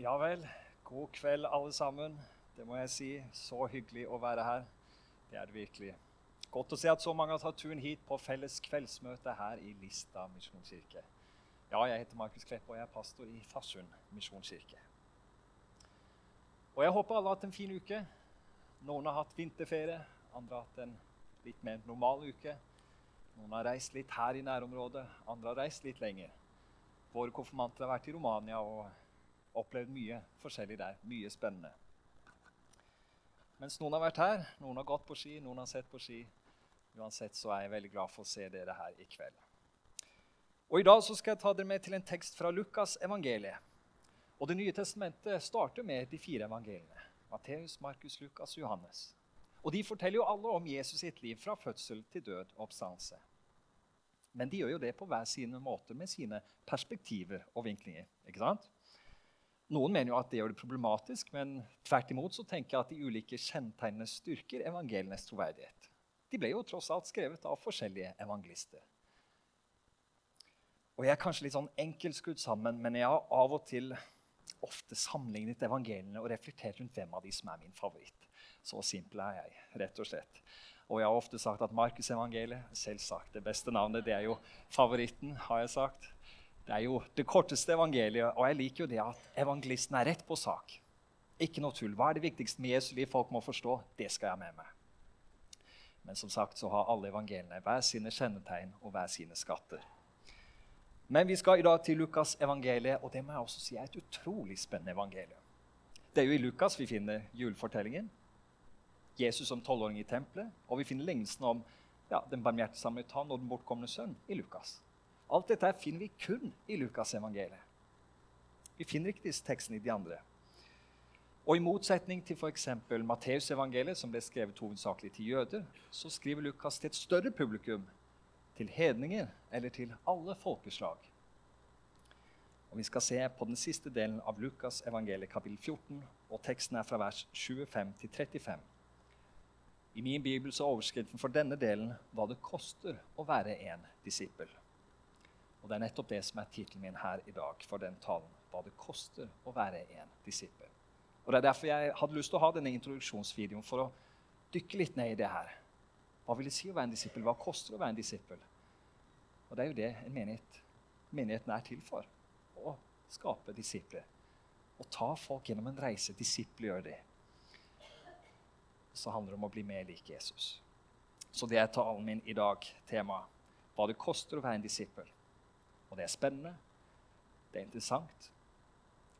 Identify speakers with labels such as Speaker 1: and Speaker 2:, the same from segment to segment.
Speaker 1: Ja vel. God kveld, alle sammen. Det må jeg si. Så hyggelig å være her. Det er det virkelig. Godt å se at så mange har tatt turen hit på felles kveldsmøte her i Lista misjonskirke. Ja, jeg heter Markus Klepp, og jeg er pastor i Farsund misjonskirke. Og jeg håper alle har hatt en fin uke. Noen har hatt vinterferie, andre har hatt en litt mer normal uke. Noen har reist litt her i nærområdet, andre har reist litt lenger. Våre konfirmanter har vært i Romania og opplevd mye forskjellig der. Mye spennende. Mens noen har vært her, noen har gått på ski, noen har sett på ski. Uansett så er jeg veldig glad for å se dere her i kveld. Og I dag så skal jeg ta dere med til en tekst fra Lukas evangeliet. Og Det nye testamentet starter med de fire evangeliene. Matteus, Markus, Lukas, Johannes. Og De forteller jo alle om Jesus sitt liv fra fødsel til død og oppstandelse. Men de gjør jo det på hver sine måter med sine perspektiver og vinklinger. ikke sant? Noen mener jo at det gjør det problematisk, men tvert imot så tenker jeg at de ulike kjennetegnene styrker evangelienes troverdighet. De ble jo tross alt skrevet av forskjellige evangelister. Og Jeg er kanskje litt sånn enkeltskrudd sammen, men jeg har av og til ofte sammenlignet evangeliene og reflektert rundt hvem av de som er min favoritt. Så simpel er jeg, rett og slett. Og jeg har ofte sagt at Markusevangeliet selvsagt, det beste navnet, det er jo favoritten, har jeg sagt. Det er jo det korteste evangeliet, og jeg liker jo det at evangelisten er rett på sak. Ikke noe tull. Hva er det viktigste med Jesu liv folk må forstå? Det skal jeg ha med meg. Men som sagt så har alle evangeliene hver sine kjennetegn og hver sine skatter. Men vi skal i dag til Lukas evangeliet, og det må jeg også si er et utrolig spennende evangelium. Det er jo i Lukas vi finner julefortellingen. Jesus som tolvåring i tempelet, og vi finner lignelsen om ja, den barmhjertige samaritan og den bortkomne sønn i Lukas. Alt dette finner vi kun i Lukas-evangeliet. Vi finner ikke disse tekstene i de andre. Og I motsetning til f.eks. Matteusevangeliet, som ble skrevet hovedsakelig til jøder, så skriver Lukas til et større publikum, til hedninger eller til alle folkeslag. Og Vi skal se på den siste delen av Lukas evangeliet kapittel 14, og teksten er fra vers 25 til 35. I min bibel så er overskriften for denne delen 'Hva det koster å være en disippel'. Og Det er nettopp det som er tittelen min her i dag for den talen. Hva det koster å være en disippel. Og Det er derfor jeg hadde lyst til å ha denne introduksjonsvideoen, for å dykke litt ned i det her. Hva vil det si å være en disippel? Hva koster det å være en disippel? Og Det er jo det en menighet, menigheten er til for. Å skape disipler. Å ta folk gjennom en reise. Disipler gjør det. Så handler det om å bli mer lik Jesus. Så det er talen min i dag, temaet. Hva det koster å være en disippel. Og det er spennende, det er interessant,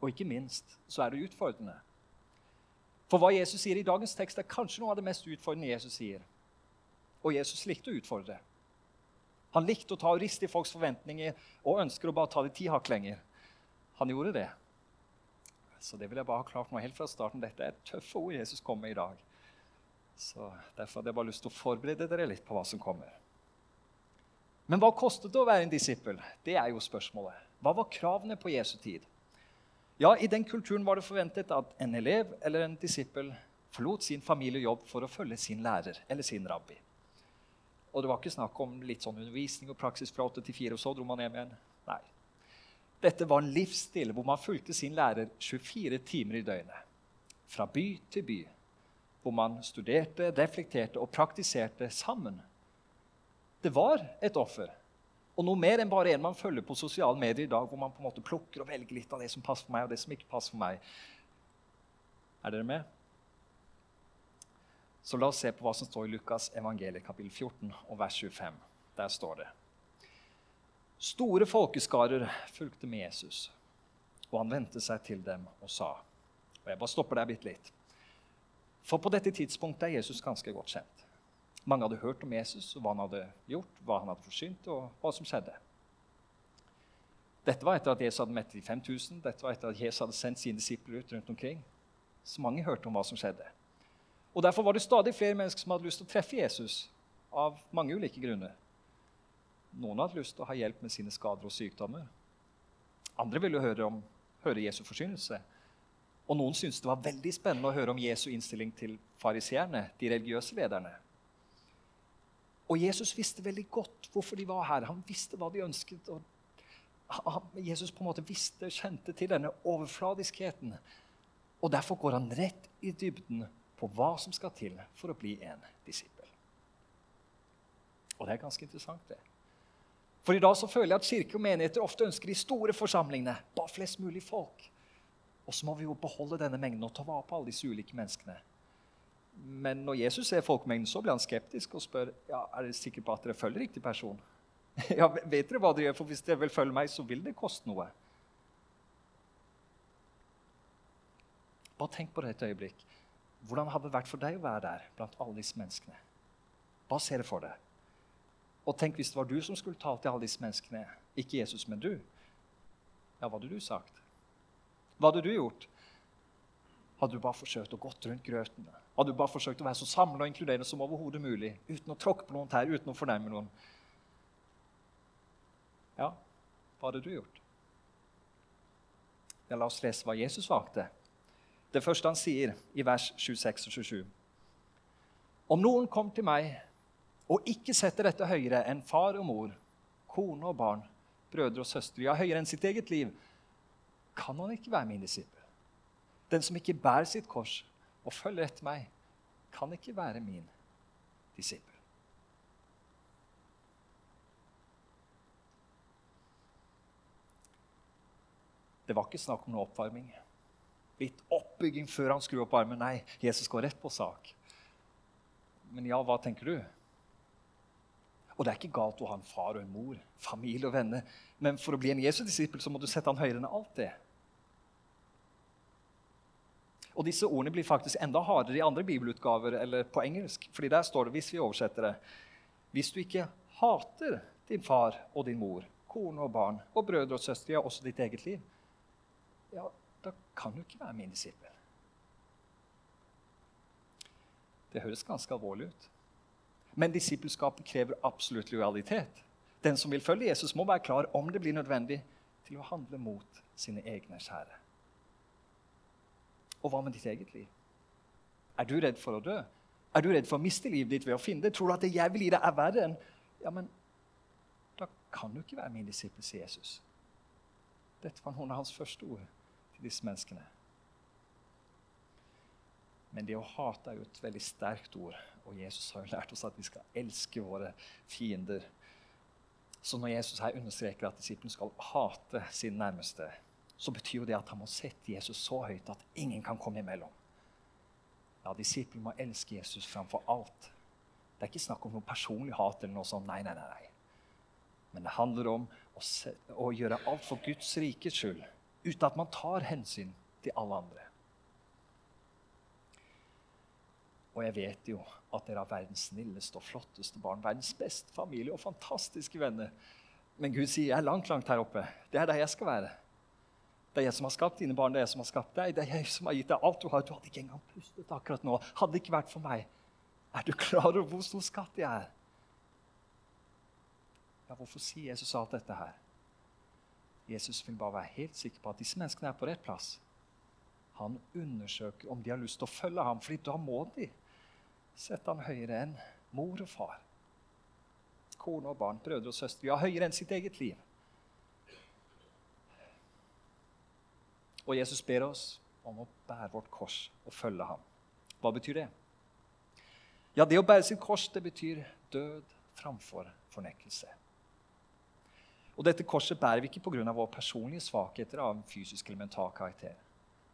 Speaker 1: og ikke minst så er det utfordrende. For hva Jesus sier i dagens tekst, er kanskje noe av det mest utfordrende Jesus sier. Og Jesus likte å utfordre. Han likte å ta og riste i folks forventninger og ønsker å bare ta det ti hakk lenger. Han gjorde det. Så det vil jeg bare ha klart nå helt fra starten. Dette er tøffe ord Jesus kommer med i dag. Så Derfor hadde jeg bare lyst til å forberede dere litt på hva som kommer. Men hva kostet det å være en disippel? Det er jo spørsmålet. Hva var kravene på Jesu tid? Ja, I den kulturen var det forventet at en elev eller en disippel forlot sin familie og jobb for å følge sin lærer eller sin rabbi. Og det var ikke snakk om litt sånn undervisning og praksis fra 8 til 4, og så dro man hjem igjen. Nei. Dette var en livsstil hvor man fulgte sin lærer 24 timer i døgnet. Fra by til by. Hvor man studerte, reflekterte og praktiserte sammen det var et offer. Og noe mer enn bare en man følger på sosiale medier i dag, hvor man på en måte plukker og velger litt av det som passer for meg, og det som ikke passer for meg. Er dere med? Så la oss se på hva som står i Lukas evangeliet kapittel 14 og vers 25. Der står det Store folkeskarer fulgte med Jesus, og han vendte seg til dem og sa Og jeg bare stopper der bitte litt. For på dette tidspunktet er Jesus ganske godt kjent. Mange hadde hørt om Jesus, og hva han hadde gjort, hva han hadde forsynt, og hva som skjedde. Dette var etter at Jesus hadde mettet de 5000, dette var etter at Jesus hadde sendt sine disipler ut rundt omkring. Så mange hørte om hva som skjedde. Og Derfor var det stadig flere mennesker som hadde lyst til å treffe Jesus. av mange ulike grunner. Noen hadde lyst til å ha hjelp med sine skader og sykdommer. Andre ville høre, om, høre Jesu forsynelse. Og noen syntes det var veldig spennende å høre om Jesu innstilling til fariseerne, de religiøse lederne. Og Jesus visste veldig godt hvorfor de var her. Han visste hva de ønsket. Og Jesus på en måte visste, kjente til denne overfladiskheten. Og Derfor går han rett i dybden på hva som skal til for å bli en disippel. Og det er ganske interessant, det. For i dag så føler jeg at kirke og menigheter ofte ønsker de store forsamlingene. Bare flest mulig folk. Og så må vi jo beholde denne mengden og ta vare på alle disse ulike menneskene. Men når Jesus ser folkemengden, så blir han skeptisk og spør ja, er dere sikre på at dere følger riktig person. ja, vet dere hva dere gjør? For hvis dere vil følge meg, så vil det koste noe. Bare tenk på det et øyeblikk. Hvordan hadde det vært for deg å være der blant alle disse menneskene? Bare se det for deg. Og tenk hvis det var du som skulle talt til alle disse menneskene. Ikke Jesus, men du. Ja, hva hadde du sagt? Hva hadde du gjort? Hadde du bare forsøkt å gått rundt grøten? Hadde bare forsøkt å være så samla og inkluderende som overhodet mulig? Uten å tråkke på noen tær, uten å fornærme noen? Ja, hva hadde du gjort? Ja, la oss lese hva Jesus valgte. Det første han sier i vers 26 og 27. Om noen kom til meg og ikke setter dette høyere enn far og mor, kone og barn, brødre og søstre, ja, høyere enn sitt eget liv, kan han ikke være min disippel. Den som ikke bærer sitt kors og følger etter meg, kan ikke være min disippel. Det var ikke snakk om noe oppvarming litt oppbygging før han skrur opp armen. Nei, Jesus går rett på sak. Men ja, hva tenker du? Og det er ikke galt å ha en far og en mor, familie og venner. Men for å bli en Jesus-disippel så må du sette han høyere enn alt det. Og disse ordene blir faktisk enda hardere i andre bibelutgaver eller på engelsk. fordi der står det, hvis vi oversetter det Hvis du ikke hater din far og din mor, kone og barn og brødre og søstre, ja, også ditt eget liv, ja, da kan du ikke være min disippel. Det høres ganske alvorlig ut. Men disippelskapet krever absolutt lojalitet. Den som vil følge Jesus, må være klar om det blir nødvendig, til å handle mot sine egne kjære. Og hva med ditt eget liv? Er du redd for å dø? Er du redd for å miste livet ditt ved å finne det? Tror du at det jeg vil gi deg, er verre enn Ja, men da kan du ikke være min disippel, sier Jesus. Dette var noen av hans første ord til disse menneskene. Men det å hate er jo et veldig sterkt ord, og Jesus har jo lært oss at vi skal elske våre fiender. Så når Jesus her understreker at disiplene skal hate sin nærmeste, så betyr jo det at han må sette Jesus så høyt at ingen kan komme imellom. Ja, Disiplene må elske Jesus framfor alt. Det er ikke snakk om noe personlig hat. eller noe sånt. Nei, nei, nei. Men det handler om å, å gjøre alt for Guds rikes skyld uten at man tar hensyn til alle andre. Og jeg vet jo at dere har verdens snilleste og flotteste barn, verdens beste familie og fantastiske venner. Men Gud sier jeg er langt, langt her oppe. Det er der jeg skal være. Det er jeg som har skapt dine barn, det er jeg som har skapt deg. Det er jeg som har gitt deg alt du har. Du hadde ikke engang pustet akkurat nå. Hadde det ikke vært for meg. Er du klar over hvor stor skatt jeg er? Ja, hvorfor sier Jesus alt dette her? Jesus vil bare være helt sikker på at disse menneskene er på rett plass. Han undersøker om de har lyst til å følge ham, for da må de sette ham høyere enn mor og far. Kone og barn, brødre og søstre. Ja, høyere enn sitt eget liv. Og Jesus ber oss om å bære vårt kors og følge ham. Hva betyr det? Ja, Det å bære sitt kors det betyr død framfor fornekkelse. Og dette korset bærer vi ikke pga. våre personlige svakheter av fysisk eller mental karakter.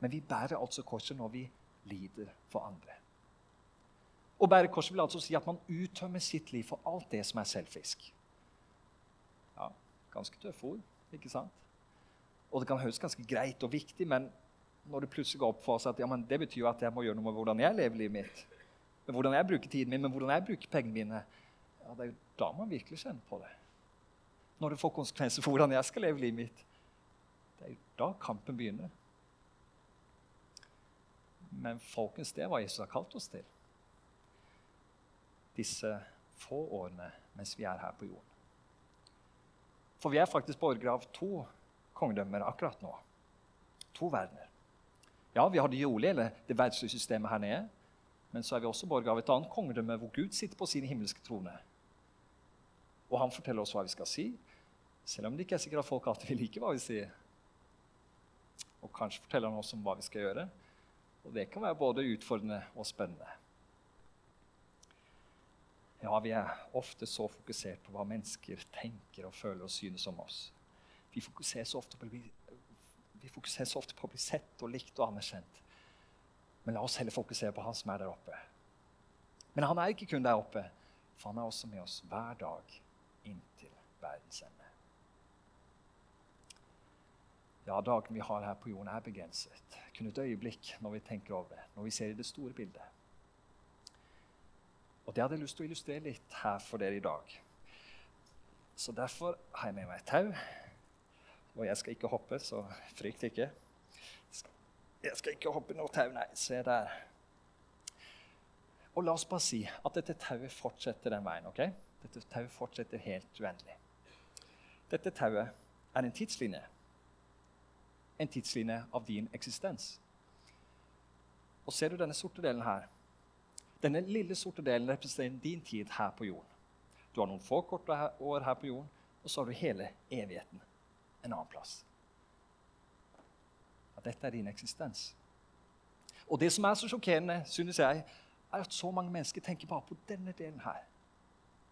Speaker 1: Men vi bærer altså korset når vi lider for andre. Å bære korset vil altså si at man uttømmer sitt liv for alt det som er selvfisk. Ja, ganske tøffe ord, ikke sant? Og det kan høres ganske greit og viktig, men når det plutselig går opp for oss at ja, det betyr jo at jeg må gjøre noe med hvordan jeg lever livet mitt, med hvordan jeg bruker tiden min, med hvordan jeg bruker pengene mine, ja, det er jo da man virkelig kjenner på det når det får konsekvenser for hvordan jeg skal leve livet mitt. Det er jo da kampen begynner. Men folkens, det hva Jesus har kalt oss til. Disse få årene mens vi er her på jorden. For vi er faktisk borgere av to kongedømmer akkurat nå. To verdener. Ja, vi har det jordlige, eller det verdslige systemet her nede. Men så er vi også borgere av et annet kongedømme hvor Gud sitter på sin himmelske trone. Og han forteller oss hva vi skal si, Selv om det ikke er sikkert at folk alltid vil like hva vi sier. Og kanskje forteller han oss om hva vi skal gjøre. Og det kan være både utfordrende og spennende. Ja, vi er ofte så fokusert på hva mennesker tenker og føler og synes om oss. Vi fokuserer så ofte på så ofte på å bli sett og likt og anerkjent. Men la oss heller fokusere på han som er der oppe. Men han er ikke kun der oppe, for han er også med oss hver dag inntil verdens ende. Ja, dagen vi har her på jorden, er begrenset. Kun et øyeblikk når vi tenker over det, når vi ser i det store bildet. Og Det hadde jeg lyst til å illustrere litt her for dere i dag. Så Derfor har jeg med meg et tau. Og jeg skal ikke hoppe, så frykt ikke. Jeg skal ikke hoppe noe tau, nei. Se der. Og la oss bare si at dette tauet fortsetter den veien. ok? Dette tauet fortsetter helt uendelig. Dette tauet er en tidslinje. En tidslinje av din eksistens. Og ser du denne sorte delen her? Denne lille sorte delen representerer din tid her på jorden. Du har noen få korte år her på jorden, og så har du hele evigheten en annen plass. At dette er din eksistens. Og det som er så sjokkerende, synes jeg, er at så mange mennesker tenker bare på denne delen her.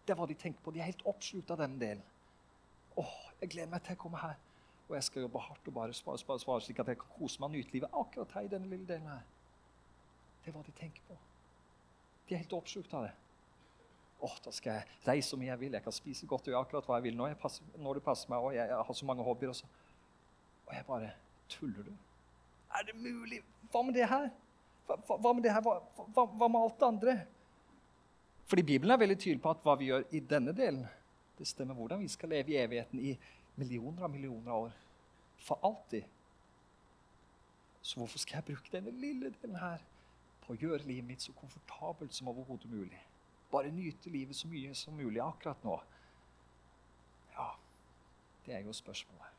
Speaker 1: Det er hva de tenker på. De er helt oppslukt av denne delen. Åh, jeg gleder meg til jeg kommer her. Og jeg skal jobbe hardt og bare spare, spare, spare, slik at jeg kan kose meg og nyte livet akkurat her i denne lille delen her. Det er hva de tenker på. De er helt oppslukt av det. Åh, da skal jeg reise så mye jeg vil. Jeg kan spise godt og gjøre akkurat hva jeg vil når, jeg passer, når det passer meg. Og jeg, jeg, har så mange hobbyer. Og, så. og jeg bare Tuller du? Er det mulig? Hva med det her? Hva, hva med det her? Hva, hva, hva, med alt det andre? Fordi Bibelen er veldig tydelig på at hva vi gjør i denne delen, det stemmer hvordan vi skal leve i evigheten i millioner av millioner av år. For alltid. Så hvorfor skal jeg bruke denne lille delen her på å gjøre livet mitt så komfortabelt som overhodet mulig? Bare nyte livet så mye som mulig akkurat nå. Ja, det er jo spørsmålet.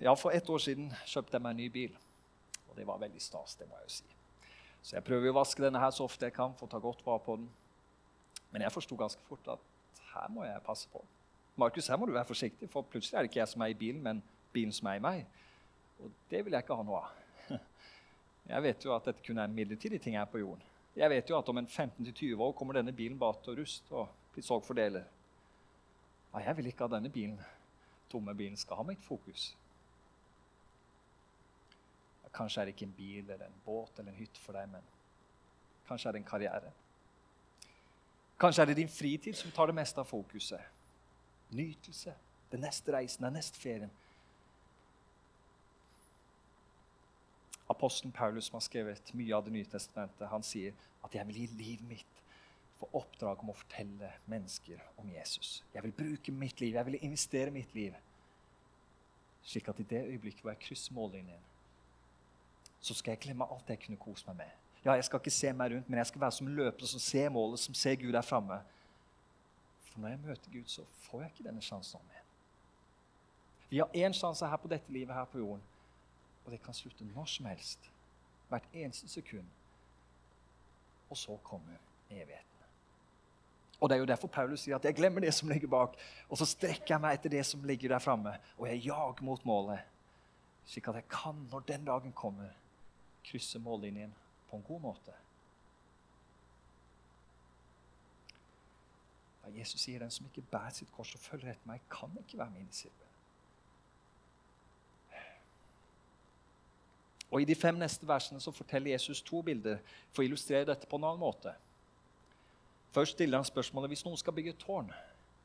Speaker 1: Ja, For ett år siden kjøpte jeg meg en ny bil. Og det var veldig stas. det må jeg jo si. Så jeg prøver å vaske denne her så ofte jeg kan for å ta godt vare på den. Men jeg forsto ganske fort at her må jeg passe på. Markus, her må du være forsiktig, for plutselig er det ikke jeg som er i bilen, men bilen som er i meg. Og det vil jeg ikke ha noe av. Jeg vet jo at dette kun er en midlertidig ting her på jorden. Jeg vet jo at om en 15-20 år kommer denne bilen bare til å ruste og bli solgt for deler. Ja, jeg vil ikke at denne bilen, tomme bilen skal ha mitt fokus. Kanskje er det ikke en bil eller en båt eller en hytte for deg, men kanskje er det en karriere. Kanskje er det din fritid som tar det meste av fokuset nytelse, den neste reisen, den neste ferien. Apostelen Paulus, som har skrevet mye av Det nye testamentet, han sier at 'jeg vil gi livet mitt for oppdrag om å fortelle mennesker om Jesus'. Jeg vil bruke mitt liv, jeg vil investere mitt liv, slik at i det øyeblikket hvor jeg krysser mållinjen, så skal jeg glemme alt jeg kunne kose meg med. Ja, Jeg skal ikke se meg rundt, men jeg skal være som en løper som ser målet, som ser Gud der framme. For når jeg møter Gud, så får jeg ikke denne sjansen om igjen. Vi har én sjanse her på dette livet her på jorden, og det kan slutte når som helst. Hvert eneste sekund. Og så kommer evigheten. Og Det er jo derfor Paulus sier at jeg glemmer det som ligger bak, og så strekker jeg meg etter det som ligger der framme, og jeg jager mot målet, slik at jeg kan, når den dagen kommer, krysse mållinjen på en god måte. Ja, Jesus sier den som ikke bærer sitt kors og følger etter meg, kan ikke være min disippel. Og I de fem neste versene så forteller Jesus to bilder for å illustrere dette på en annen måte. Først stiller han spørsmålet hvis noen skal bygge et tårn.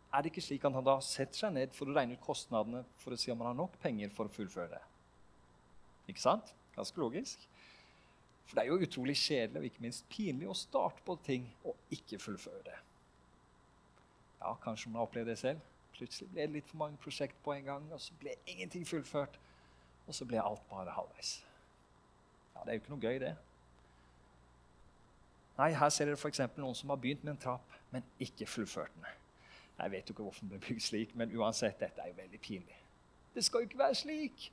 Speaker 1: Er det ikke slik at han da setter seg ned for å regne ut kostnadene for å si om han har nok penger for å fullføre det? Ikke sant? Ganske logisk. For det er jo utrolig kjedelig og ikke minst pinlig å starte på ting og ikke fullføre det. Ja, kanskje man har opplevd det selv. Plutselig ble det litt for mange prosjekt på en gang, og så ble ingenting fullført. Og så ble alt bare halvveis. Ja, Det er jo ikke noe gøy, det. Nei, Her ser dere f.eks. noen som har begynt med en trapp, men ikke fullført den. Jeg vet jo ikke hvorfor den ble bygd slik, men uansett, dette er jo veldig pinlig. Det skal jo ikke være slik!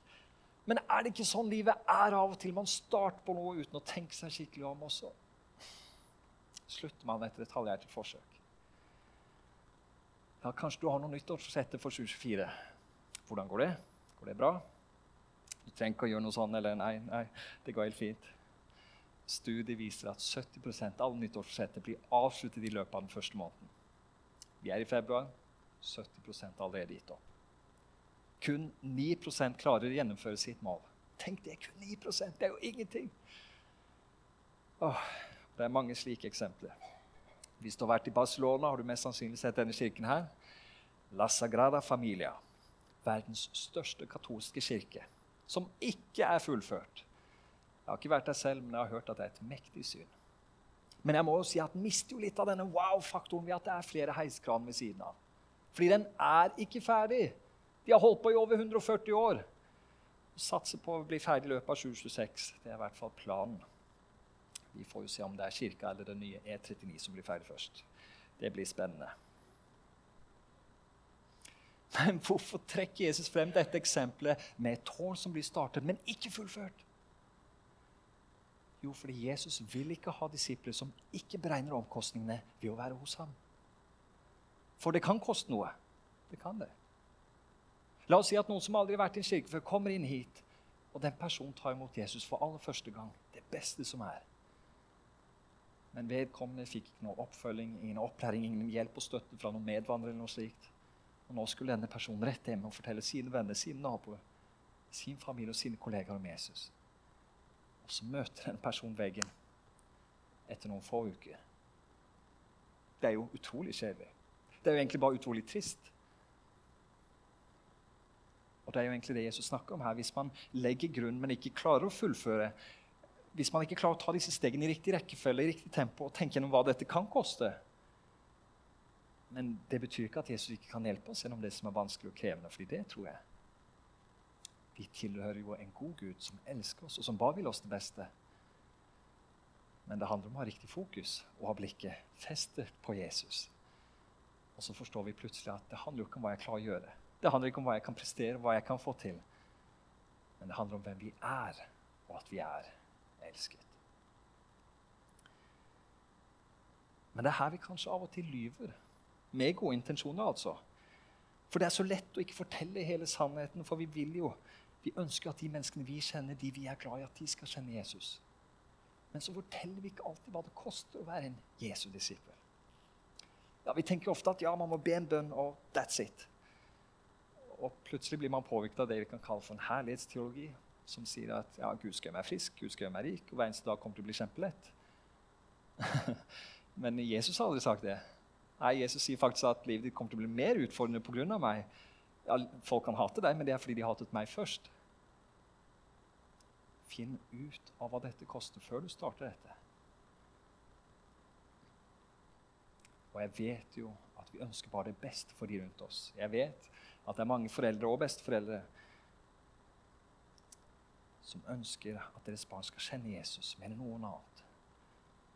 Speaker 1: Men er det ikke sånn livet er av og til? Man starter på noe uten å tenke seg skikkelig om, og så slutter man etter et halvhjertet forsøk. Ja, Kanskje du har noe nyttårsforsett for 2024. Hvordan går det? Går det bra? Du trenger ikke å gjøre noe sånn, eller nei, nei, det går helt fint. Studiet viser at 70% av alle nyttårsforsetter blir avsluttet i løpet av den første måneden. Vi er i februar. 70 er allerede gitt opp. Kun 9 klarer å gjennomføre sitt mål. Tenk det, kun 9 Det er jo ingenting. Åh, det er mange slike eksempler. Hvis du har vært i Barcelona, har du mest sannsynlig sett denne kirken her. La Sagrada Familia, verdens største katolske kirke, som ikke er fullført. Jeg har ikke vært der selv, men jeg har hørt at det er et mektig syn. Men jeg må jo si at den mister jo litt av denne wow-faktoren ved at det er flere heiskran ved siden av. Fordi den er ikke ferdig. De har holdt på i over 140 år. Satser på å bli ferdig i løpet av 2026. Det er i hvert fall planen. Vi får jo se om det er kirka eller det nye E39 som blir ferdig først. Det blir spennende. Men hvorfor trekker Jesus frem dette eksempelet med et tårn som blir startet, men ikke fullført? Jo, fordi Jesus vil ikke ha disipler som ikke beregner omkostningene ved å være hos ham. For det kan koste noe. Det kan det. La oss si at noen som aldri har vært i en kirke før, kommer inn hit, og den personen tar imot Jesus for aller første gang. Det beste som er. Men vedkommende fikk ikke noe oppfølging, ingen opplæring, ingen hjelp og støtte fra noen medvandrere. eller noe slikt. Og Nå skulle denne personen rett hjem og fortelle sine venner, sine naboer, sin familie og sine kollegaer om Jesus. Og så møter denne personen veggen etter noen få uker. Det er jo utrolig kjedelig. Det er jo egentlig bare utrolig trist. Og Det er jo egentlig det Jesus snakker om her. Hvis man legger grunn, men ikke klarer å fullføre, hvis man ikke klarer å ta disse stegene i riktig rekkefølge, i riktig tempo, og tenke gjennom hva dette kan koste Men det betyr ikke at Jesus ikke kan hjelpe oss gjennom det som er vanskelig og krevende. fordi det tror jeg. Vi tilhører jo en god Gud som elsker oss, og som bare vil oss det beste. Men det handler om å ha riktig fokus og ha blikket festet på Jesus. Og så forstår vi plutselig at det handler jo ikke om hva jeg klarer å gjøre. Det handler ikke om hva jeg kan prestere, hva jeg kan få til. Men det handler om hvem vi er, og at vi er elsket. Men det er her vi kanskje av og til lyver. Med gode intensjoner, altså. For det er så lett å ikke fortelle hele sannheten, for vi vil jo vi ønsker at de menneskene vi kjenner, de vi er glad i, at de skal kjenne Jesus. Men så forteller vi ikke alltid hva det koster å være en Jesu-disippel. Ja, Vi tenker ofte at ja, man må be en bønn, og that's it. Og plutselig blir man påvirket av det vi kan kalle for en herlighetsteologi, som sier at ja, Gud skal gjøre meg frisk, Gud skal gjøre meg rik, og hver eneste dag kommer til å bli kjempelett. Men Jesus har aldri sagt det. Nei, Jesus sier faktisk at livet ditt kommer til å bli mer utfordrende pga. meg. Ja, folk kan hate deg, men det er fordi de hatet meg først. Finn ut av hva dette koster, før du starter dette. Og jeg vet jo at vi ønsker bare det beste for de rundt oss. Jeg vet at det er mange foreldre og besteforeldre som ønsker at deres barn skal kjenne Jesus mer enn noen annet.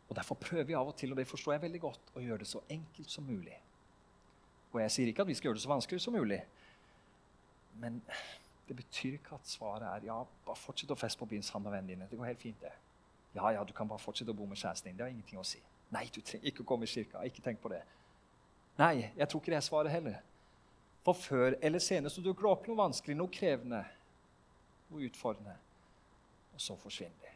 Speaker 1: Og Derfor prøver vi av og til og det forstår jeg veldig godt, å gjøre det så enkelt som mulig. Og Jeg sier ikke at vi skal gjøre det så vanskelig som mulig, men det betyr ikke at svaret er ja, bare fortsett å feste på byen sammen med vennene dine. Det går helt fint, det. Ja, ja, du kan bare fortsette å bo med kjæresten din. Det har ingenting å si. Nei, du trenger ikke å komme i kirka. Ikke tenk på det. Nei, jeg tror ikke det er svaret heller. For før eller senere så dukker det opp noe vanskelig, noe krevende, noe utfordrende. Og så forsvinner de.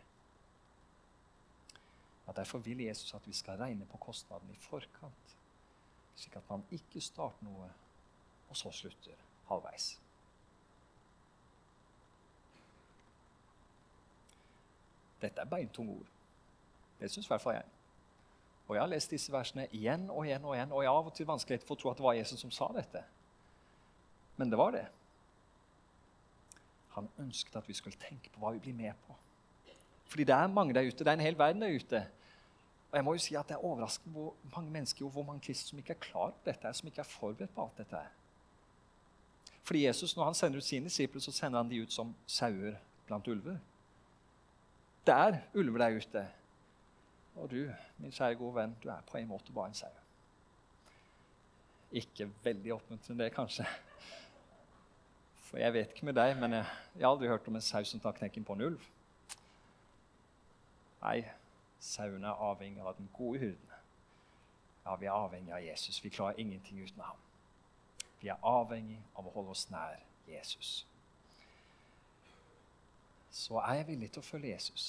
Speaker 1: Ja, derfor vil Jesus at vi skal regne på kostnaden i forkant, slik at man ikke starter noe og så slutter halvveis. Dette er beintunge ord. Det syns i hvert fall jeg. Og Jeg har lest disse versene igjen og igjen, og igjen, og jeg har av og til vanskelighet for å tro at det var Jesus som sa dette. Men det var det. Han ønsket at vi skulle tenke på hva vi blir med på. Fordi det er mange der ute. Det er en hel verden der ute. Og jeg må jo si at Det er overraskende hvor mange mennesker og hvor mange kristne som ikke er klar på dette, som ikke er forberedt på alt dette. Fordi Jesus, Når han sender ut sine disipler, så sender han de ut som sauer blant ulver. Det er ulver der ute. Og du, min kjære gode venn, du er på en måte bare en sau. Ikke veldig oppmuntrende, det, kanskje. For jeg vet ikke med deg, men jeg, jeg har aldri hørt om en sau som tar knekken på en ulv. Nei, sauene er avhengig av den gode huden. Ja, vi er avhengig av Jesus. Vi klarer ingenting uten ham. Vi er avhengig av å holde oss nær Jesus. Så er jeg villig til å følge Jesus.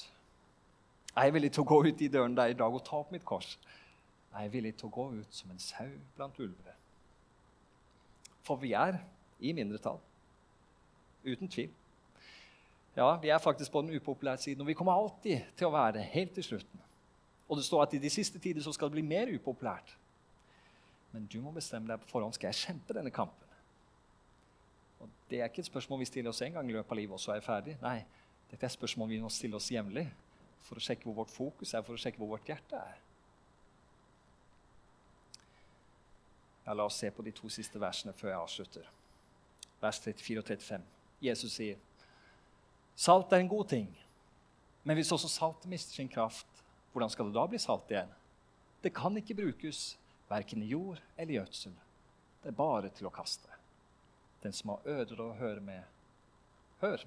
Speaker 1: Er jeg villig til å gå ut i døren der i dag og ta opp mitt kors? Er jeg villig til å gå ut som en sau blant ulver? For vi er i mindretall. Uten tvil. Ja, Vi er faktisk på den upopulære siden, og vi kommer alltid til å være helt til slutten. Og det står at i de siste tider så skal det bli mer upopulært. Men du må bestemme deg på forhånd skal jeg kjempe denne kampen. Og Det er ikke et spørsmål vi stiller oss en gang i løpet av livet, og så er jeg ferdig. Nei, dette er et spørsmål vi må stille oss jevnlig for å sjekke hvor vårt fokus er, for å sjekke hvor vårt hjerte er. Ja, La oss se på de to siste versene før jeg avslutter. Vers 34 og 35. Jesus sier, 'Salt er en god ting, men hvis også saltet mister sin kraft, hvordan skal det da bli salt igjen?' Det kan ikke brukes verken i jord eller gjødsel. Det er bare til å kaste. Den som har ører å høre med, hør.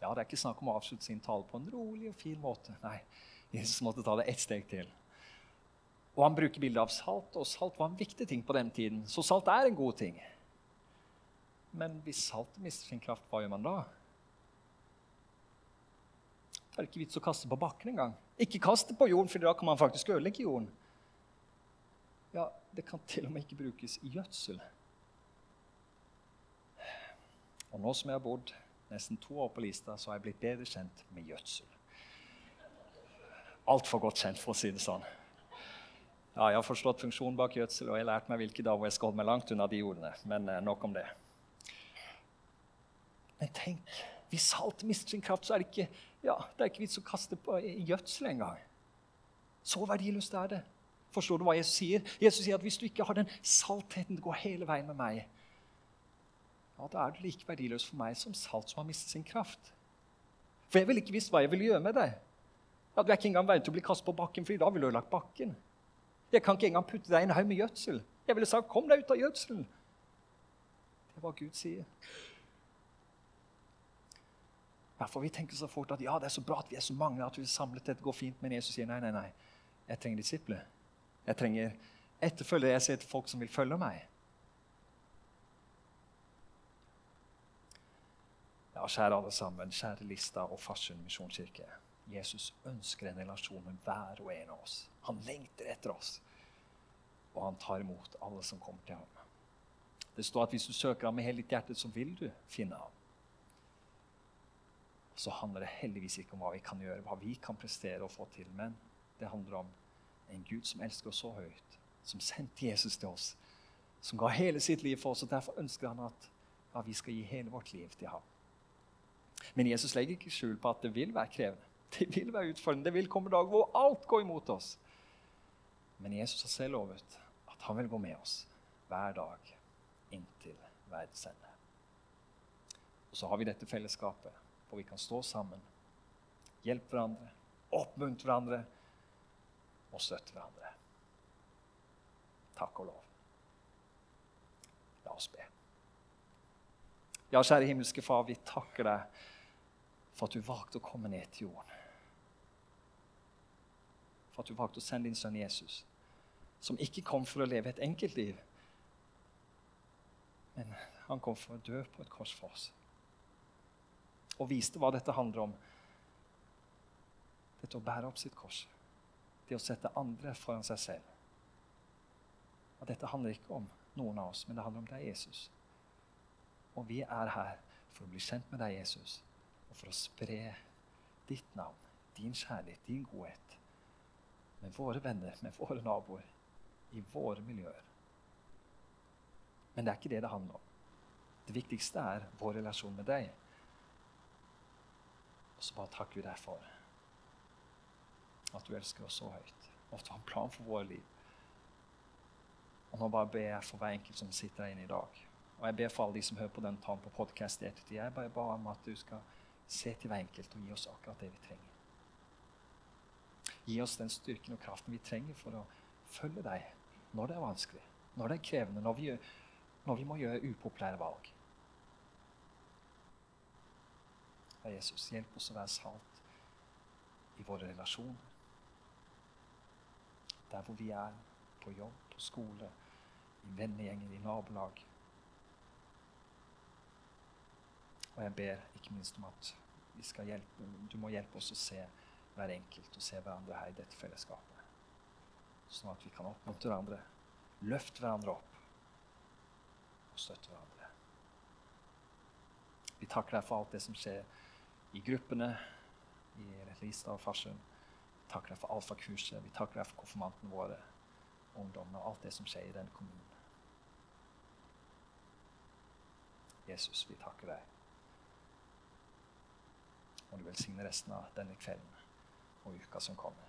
Speaker 1: Ja, Det er ikke snakk om å avslutte sin tale på en rolig og fin måte. Nei, Jesus måtte ta det ett steg til. Og Han bruker bildet av salt, og salt var en viktig ting på den tiden. Så salt er en god ting. Men hvis saltet mister sin kraft, hva gjør man da? Det er ikke vits å kaste på bakken engang. Ikke kaste på jorden, for da kan man faktisk ødelegge jorden. Ja, det kan til og med ikke brukes i gjødsel. Og nå som jeg har bodd nesten to år på Lista, så har jeg blitt bedre kjent med gjødsel. Altfor godt kjent, for å si det sånn. Ja, jeg har forstått funksjonen bak gjødsel, og jeg har lært meg hvilke dager jeg skal holde meg langt unna de ordene. Men eh, nok om det. Men tenk, hvis salt mister sin kraft, så er det ikke ja, det er ikke vits å kaste på gjødsel engang. Så verdiløst er det. Forstår du hva Jesus sier? Jesus sier at hvis du ikke har den saltheten til å gå hele veien med meg, ja, da er du like verdiløs for meg som salt som har mistet sin kraft. For jeg ville ikke visst hva jeg ville gjøre med deg. Ja, du er ikke engang verdig å bli kastet på bakken, for da ville du lagt bakken. Jeg kan ikke engang putte deg i en haug med gjødsel. Jeg ville sagt 'kom deg ut av gjødselen'. Det er hva Gud sier. Derfor Vi tenker så fort at ja, det er så bra at vi er så mange, at vi er samlet, dette går fint. Men Jesus sier nei, nei, nei. Jeg trenger disipler. Jeg trenger etterfølgere. Jeg ser etter folk som vil følge meg. Ja, kjære alle sammen, kjære Lista og Farsund misjonskirke. Jesus ønsker en relasjon med hver og en av oss. Han lengter etter oss, og han tar imot alle som kommer til ham. Det står at hvis du søker ham med hele ditt hjerte, så vil du finne ham så handler det heldigvis ikke om hva vi kan gjøre, hva vi kan prestere og få til. Men det handler om en Gud som elsker oss så høyt, som sendte Jesus til oss, som ga hele sitt liv for oss. og Derfor ønsker han at ja, vi skal gi hele vårt liv til ham. Men Jesus legger ikke skjul på at det vil være krevende. Det vil være utfordrende. Det vil komme dager hvor alt går imot oss. Men Jesus har selv lovet at han vil gå med oss hver dag inntil verdens ende. Og så har vi dette fellesskapet hvor vi kan stå sammen, hjelpe hverandre, oppmuntre hverandre og støtte hverandre. Takk og lov. La oss be. Ja, kjære himmelske Far, vi takker deg for at du valgte å komme ned til jorden. For at du valgte å sende din sønn Jesus, som ikke kom for å leve et enkeltliv, men han kom for å dø på et kors for oss og viste hva dette handler om. Dette å bære opp sitt kors. Det å sette andre foran seg selv. Og dette handler ikke om noen av oss, men det handler om deg, Jesus. Og vi er her for å bli kjent med deg, Jesus, og for å spre ditt navn, din kjærlighet, din godhet med våre venner, med våre naboer, i våre miljøer. Men det er ikke det det handler om. Det viktigste er vår relasjon med deg. Og så bare takker vi deg for at du elsker oss så høyt, og at du har en plan for våre liv. Og nå bare ber jeg for hver enkelt som sitter her inne i dag. Og jeg ber for alle de som hører på den talen på podkast i ettertid. Jeg bare ber om at du skal se til hver enkelt og gi oss akkurat det vi trenger. Gi oss den styrken og kraften vi trenger for å følge deg når det er vanskelig, når det er krevende, når vi, når vi må gjøre upopulære valg. Herre Jesus, hjelp oss å være salt i våre relasjoner. Der hvor vi er, på jobb, på skole, i vennegjenger, i nabolag. Og jeg ber ikke minst om at hjelpe, du må hjelpe oss å se hver enkelt og se hverandre her i dette fellesskapet. Sånn at vi kan oppmuntre hverandre, løfte hverandre opp og støtte hverandre. Vi takker deg for alt det som skjer i gruppene i Lista og Farsund. Vi takker deg for alfakurset, vi takker deg for konfirmantene våre, ungdommene og alt det som skjer i denne kommunen. Jesus, vi takker deg. Må du velsigne resten av denne kvelden og uka som kommer.